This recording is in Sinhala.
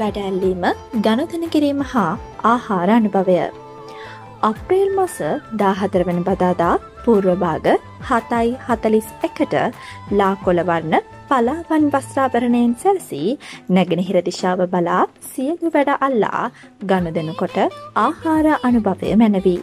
වැඩැල්ලීම ගණතන කිරීම හා ආහාර අනුභවය. අප්‍රේල් මස දාහතර වන බදාදා පූර්වභාග හතයි හතලිස් එකට ලාකොලවන්න පලාවන් වස්ත්‍රාභරණයෙන් සැරසී නැගෙනහිර දිශාව බලා සියලු වැඩ අල්ලා ගණදනකොට ආහාර අනුභවය මැනවී.